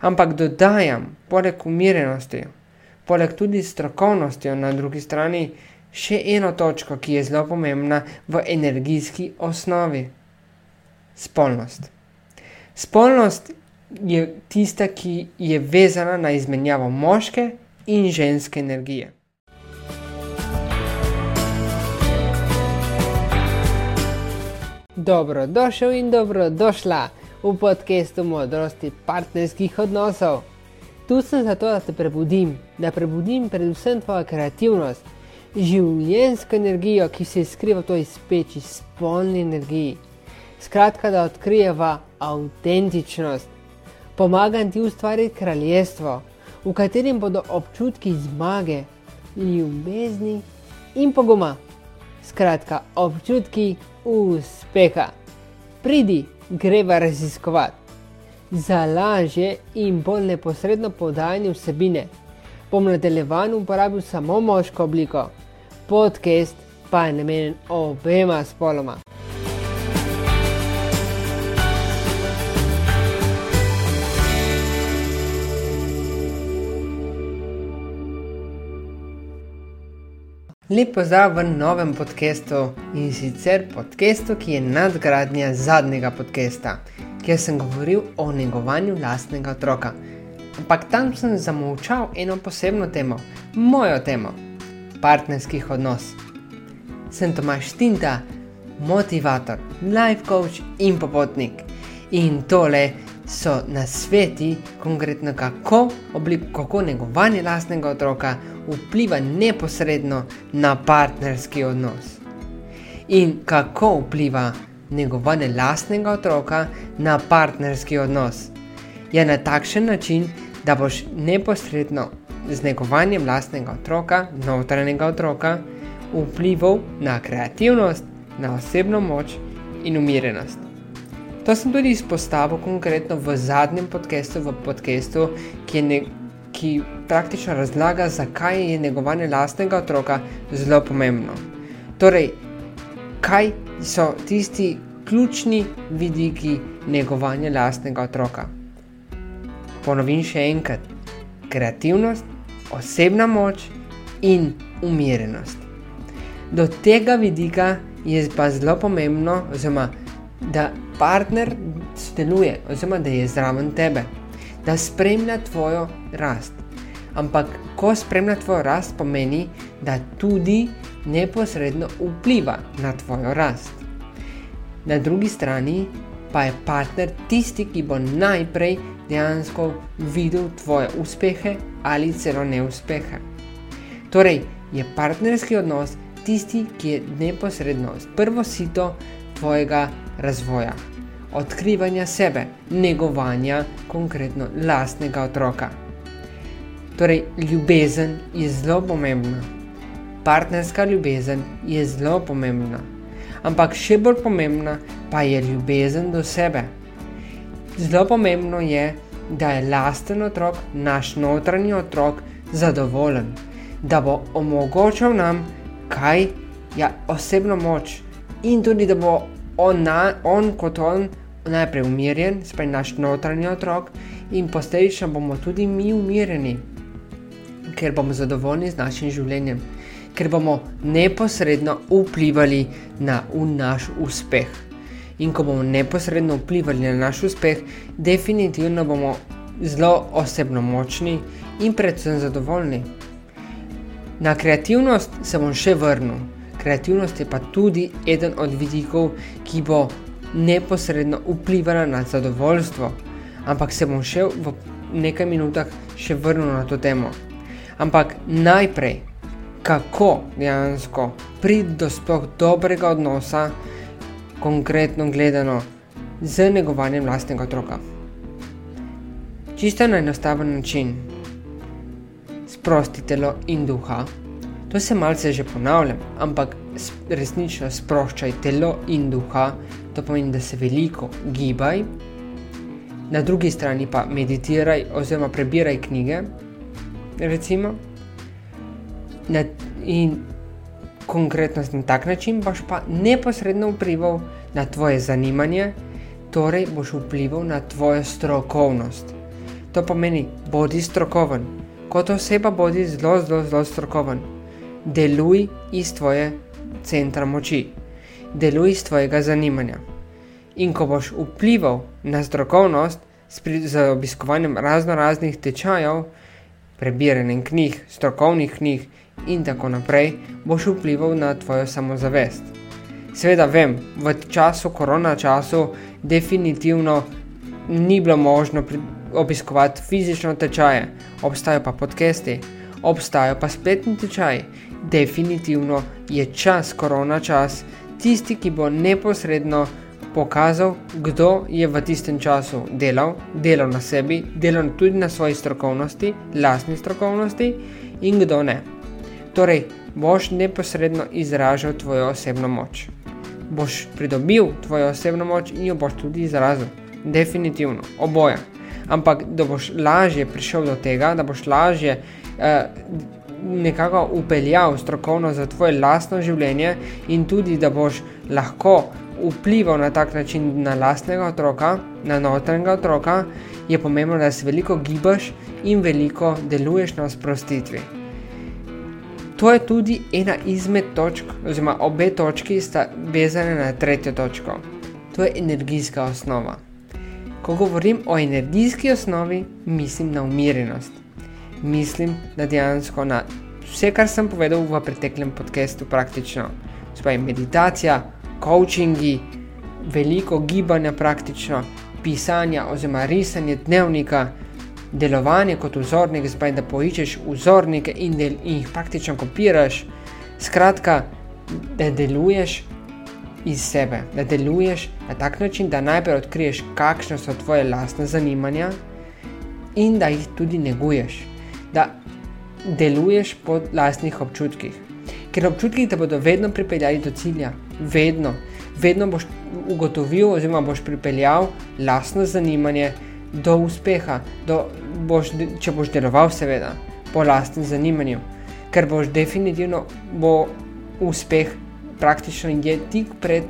Ampak dodajam, poleg umirjenosti, poleg tudi strokovnosti na drugi strani, še eno točko, ki je zelo pomembna v energijski osnovi: spolnost. Spolnost je tista, ki je vezana na izmenjavo moške in ženske energije. Dobrodošel in dobrodošla v podkastu modrosti partnerskih odnosov. Tu sem zato, da te prebudim, da prebudim predvsem tvojo kreativnost, življenjsko energijo, ki se skriva v toj speči, spolni energiji. Skratka, da odkrijeva avtentičnost. Pomagam ti ustvariti kraljestvo, v katerem bodo občutki zmage, ljubezni in poguma. Skratka, občutki uspeha. Pridi, greva raziskovati. Za lažje in bolj neposredno podajanje vsebine bom nadaljevan uporabil samo moško obliko, podcast pa je namenjen obema spoloma. Lep pozdrav v novem podkastu in sicer podkastu, ki je nadgradnja zadnjega podcasta, kjer sem govoril o negovanju lastnega otroka. Ampak tam sem zamolčal eno posebno temo, mojo temo, partnerskih odnos. Sem Tomaš Tinta, motivator, life coach in popotnik. In tole so na sveti, konkretno kako, oblik, kako negovanje lastnega otroka vpliva neposredno na partnerski odnos. In kako vpliva negovanje lastnega otroka na partnerski odnos? Je na takšen način, da boš neposredno z negovanjem lastnega otroka, notranjega otroka, vplival na kreativnost, na osebno moč in umirjenost. To sem tudi izpostavil konkretno v zadnjem podkastu, v podkastu, ki nekaj ki praktično razlaga, zakaj je negovanje lastnega otroka zelo pomembno. Torej, kaj so tisti ključni vidiki negovanja lastnega otroka? Ponovim še enkrat: kreativnost, osebna moč in umirjenost. Do tega vidika je pa zelo pomembno, oziroma, da partner sodeluje, oziroma da je zraven tebe da spremlja tvojo rast. Ampak, ko spremlja tvojo rast, pomeni, da tudi neposredno vpliva na tvojo rast. Na drugi strani pa je partner tisti, ki bo najprej dejansko videl tvoje uspehe ali celo neuspehe. Torej, je partnerski odnos tisti, ki je neposredno prvo sito tvojega razvoja odkrivanja sebe, negovanja konkretno lastnega otroka. Torej, ljubezen je zelo pomembna, partnerska ljubezen je zelo pomembna, ampak še bolj pomembna pa je ljubezen do sebe. Zelo pomembno je, da je lasten otrok, naš notranji otrok, zadovoljen, da bo omogočal nam, kaj je ja, osebno moč in tudi da bo on, na, on kot on najprej umirjen, spet naš notranji otrok, in posledično bomo tudi mi umirjeni, ker bomo zadovoljni z našim življenjem, ker bomo neposredno vplivali na naš uspeh. In ko bomo neposredno vplivali na naš uspeh, definitivno bomo zelo osebno močni in predvsem zadovoljni. Na kreativnost se bom še vrnil. Kreativnost je pa tudi eden od vidikov, ki bo neposredno vplivala na zadovoljstvo, ampak se bom še v nekaj minutah še vrnil na to temo. Ampak najprej, kako dejansko priti do sploh dobrega odnosa, konkretno gledano, z negovanjem lastnega otroka. Čisto na enostaven način, sprosti telo in duha. To se malce že ponavljam, ampak resnično sproščaj telo in duha, to pomeni, da se veliko gibaj, na drugi strani pa meditiraj oziroma prebiraj knjige, recimo, na, in konkretno na tak način boš pa neposredno vplival na tvoje zanimanje, torej boš vplival na tvojo strokovnost. To pomeni, bodi strokoven. Kot oseba bodi zelo, zelo, zelo strokoven. Deluj iz tvoje centra moči, deluj iz tvojega zanimanja. In ko boš vplival na strokovnost z obiskovanjem razno raznih tečajev, prebiranjem knjig, strokovnih knjig in tako naprej, boš vplival na tvojo samozavest. Sveda vem, v času korona času definitivno ni bilo možno obiskovati fizično tečaje, obstajajo pa podcasti, obstajajo pa spletni tečaji. Definitivno je čas, korona čas, tisti, ki bo neposredno pokazal, kdo je v tistem času delal, delal na sebi, delal tudi na svoji strokovnosti, lastni strokovnosti in kdo ne. Torej, boš neposredno izražal tvojo osebno moč. Boš pridobil tvojo osebno moč in jo boš tudi izrazil. Definitivno, oboje. Ampak da boš lažje prišel do tega, da boš lažje eh, nekako upeljal strokovno za tvoje lastno življenje in tudi da boš lahko vplival na tak način na lastnega otroka, na notranjega otroka, je pomembno, da se veliko gibaš in veliko deluješ na sprostitvi. To je tudi ena izmed točk, oziroma obe točki sta vezane na tretjo točko. To je energijska osnova. Ko govorim o energijski osnovi, mislim na umirjenost. Mislim, da dejansko na vse, kar sem povedal v preteklem podkastu, praktično, spaj meditacija, coachingi, veliko gibanja, praktično pisanja oziroma risanje dnevnika, delovanje kot vzornik, zdaj da poiščeš vzornike in, del, in jih praktično kopiraš. Skratka, da deluješ iz sebe, da deluješ na tak način, da najprej odkriješ, kakšne so tvoje lastne zanimanja in da jih tudi neguješ, da deluješ po lastnih občutkih. Ker občutki te bodo vedno pripeljali do cilja, vedno, vedno boš ugotovil, oziroma boš pripeljal lastno zanimanje do uspeha, do, boš, če boš deloval, seveda, po lastnem zanimanju, ker boš definitivno bo uspeh praktično je tik pred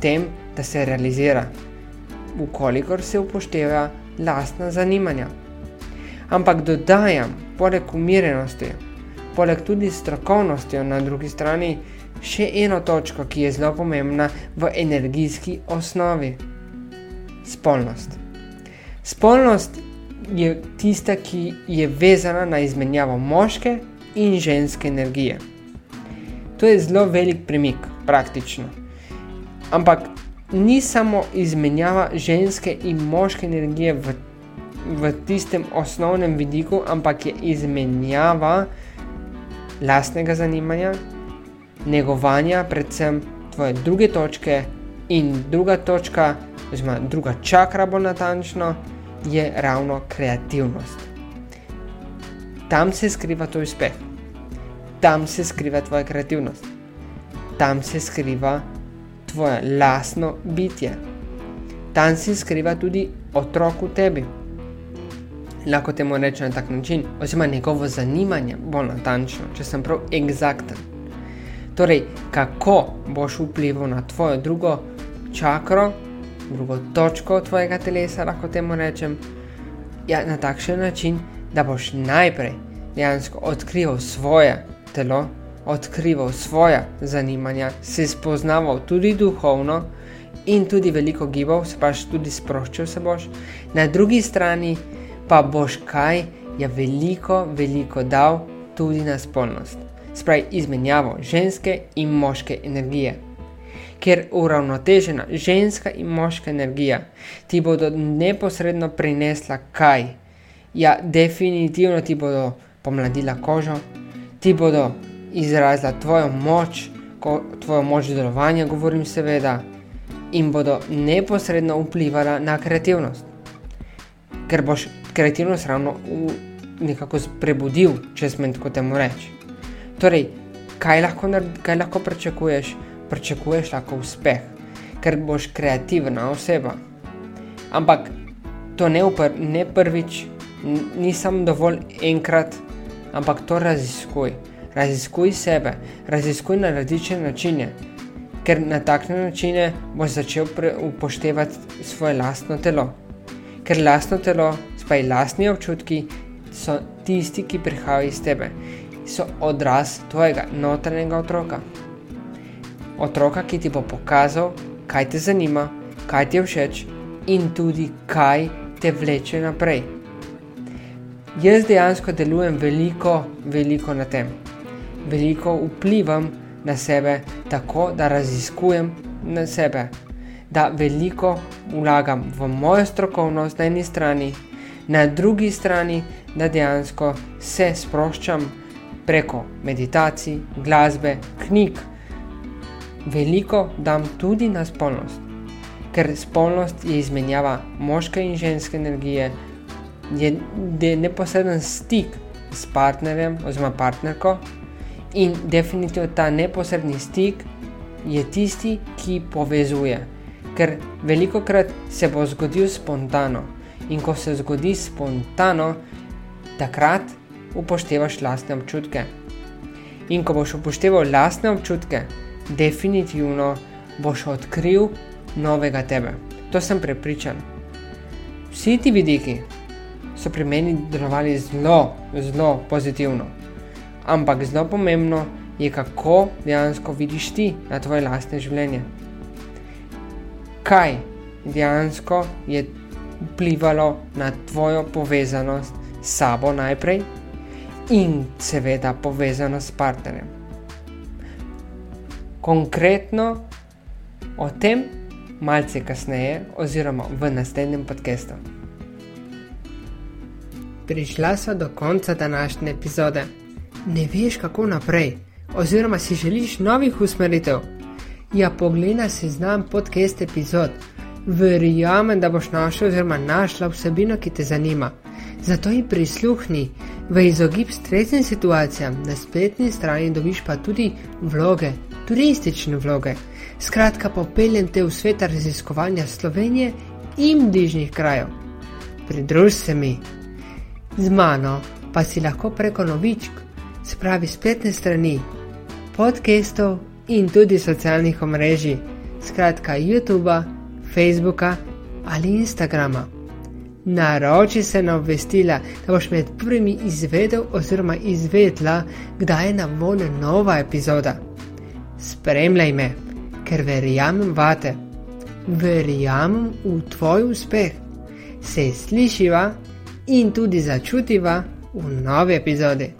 tem, da se realizira, ukolikor se upošteva lastna zanimanja. Ampak dodajam, poleg umirjenosti, poleg tudi strokovnosti na drugi strani, še eno točko, ki je zelo pomembna v energijski osnovi: spolnost. Spolnost je tista, ki je vezana na izmenjavo moške in ženske energije. To je zelo velik premik, praktično. Ampak ni samo izmenjava ženske in moške energije v, v tistem osnovnem vidiku, ampak je izmenjava lastnega zanimanja, negovanja, predvsem tvoje druge točke in druga točka, oziroma druga čakra, bolj natančno, je ravno kreativnost. Tam se skriva tvoj uspeh, tam se skriva tvoja kreativnost, tam se skriva tvoje lastno bitje, tam se skriva tudi otrok v tebi. Lahko temu rečem na tak način, oziroma njegovo zanimanje, bolj natančno, če sem prav eksakten. Torej, kako boš vplival na tvojo drugo čakro, drugo točko tvojega telesa, lahko temu rečem, ja, na takšen način, da boš najprej dejansko odkrival svoje telo, odkrival svoje zanimanja, se spoznaval tudi duhovno in tudi veliko gibal, se pač tudi sproščal se boš, na drugi strani pa boš kaj, ja, veliko, veliko dal tudi na spolnost spravi izmenjavo ženske in moške energije. Ker uravnotežena ženska in moška energija ti bodo neposredno prinesla kaj? Ja, definitivno ti bodo pomladila kožo, ti bodo izrazila tvojo moč, ko, tvojo moč delovanja, govorim seveda, in bodo neposredno vplivala na kreativnost. Ker boš kreativnost ravno v, nekako prebudil, če smem tako temu reči. Torej, kaj lahko, kaj lahko pričakuješ? Pričakuješ lahko uspeh, ker boš kreativna oseba. Ampak to ne, upr, ne prvič, ni samo dovolj enkrat, ampak to raziskuj. Raziskuj sebe, raziskuj na različne načine, ker na takšne načine boš začel upoštevati svoje lastno telo. Ker lastno telo, Spaj lastni občutki so tisti, ki prihajajo iz tebe, so odraz tvojega notranjega otroka. Otroka, ki ti bo pokazal, kaj te zanima, kaj ti je všeč in tudi kaj te vleče naprej. Jaz dejansko delujem veliko, veliko na tem. Veliko vplivam na sebe, tako da raziskujem na sebe, da veliko vlagam v mojo strokovnost na eni strani, na drugi strani, da dejansko se sproščam preko meditacij, glasbe, knjig. Veliko dam tudi na spolnost, ker spolnost je izmenjava moške in ženske energije, je neposreden stik s partnerjem oziroma partnerko, in definitivno ta neposredni stik je tisti, ki povezuje. Ker veliko krat se bo zgodil spontano, in ko se zgodi spontano, takrat upoštevaš lastne občutke. In ko boš upošteval lastne občutke, definitivno boš odkril novega tebe. To sem prepričan. Vsi ti vidiki so pri meni delovali zelo, zelo pozitivno. Ampak zelo pomembno je, kako dejansko vidiš ti na tvoje lastne življenje. Kaj dejansko je vplivalo na tvojo povezanost s sabo najprej in seveda povezanost s partnerjem. Konkretno o tem malce kasneje oziroma v naslednjem podkastu. Prišla so do konca današnje epizode. Ne veš, kako naprej, oziroma si želiš novih usmeritev. Ja, poglej si znam podcast epizod. Verjamem, da boš našel oziroma našla vsebino, ki te zanima. Zato ji prisluhni, v izogib stresnim situacijam na spletni strani dobiš pa tudi vloge, turistične vloge. Skratka, popeljem te v svet raziskovanja Slovenije in bližnjih krajev. Pridruž se mi. Z mano pa si lahko preko novičk, spravi spletne strani, podcastov in tudi socialnih omrežij, skratka YouTube, Facebooka ali Instagrama. Naroči se na obvestila, da boš med prvimi izvedel oziroma izvedla, kdaj je na voljo nova epizoda. Spremljaj me, ker verjamem vate, verjamem v tvoj uspeh. Se slišiva in tudi začutiva v novi epizodi.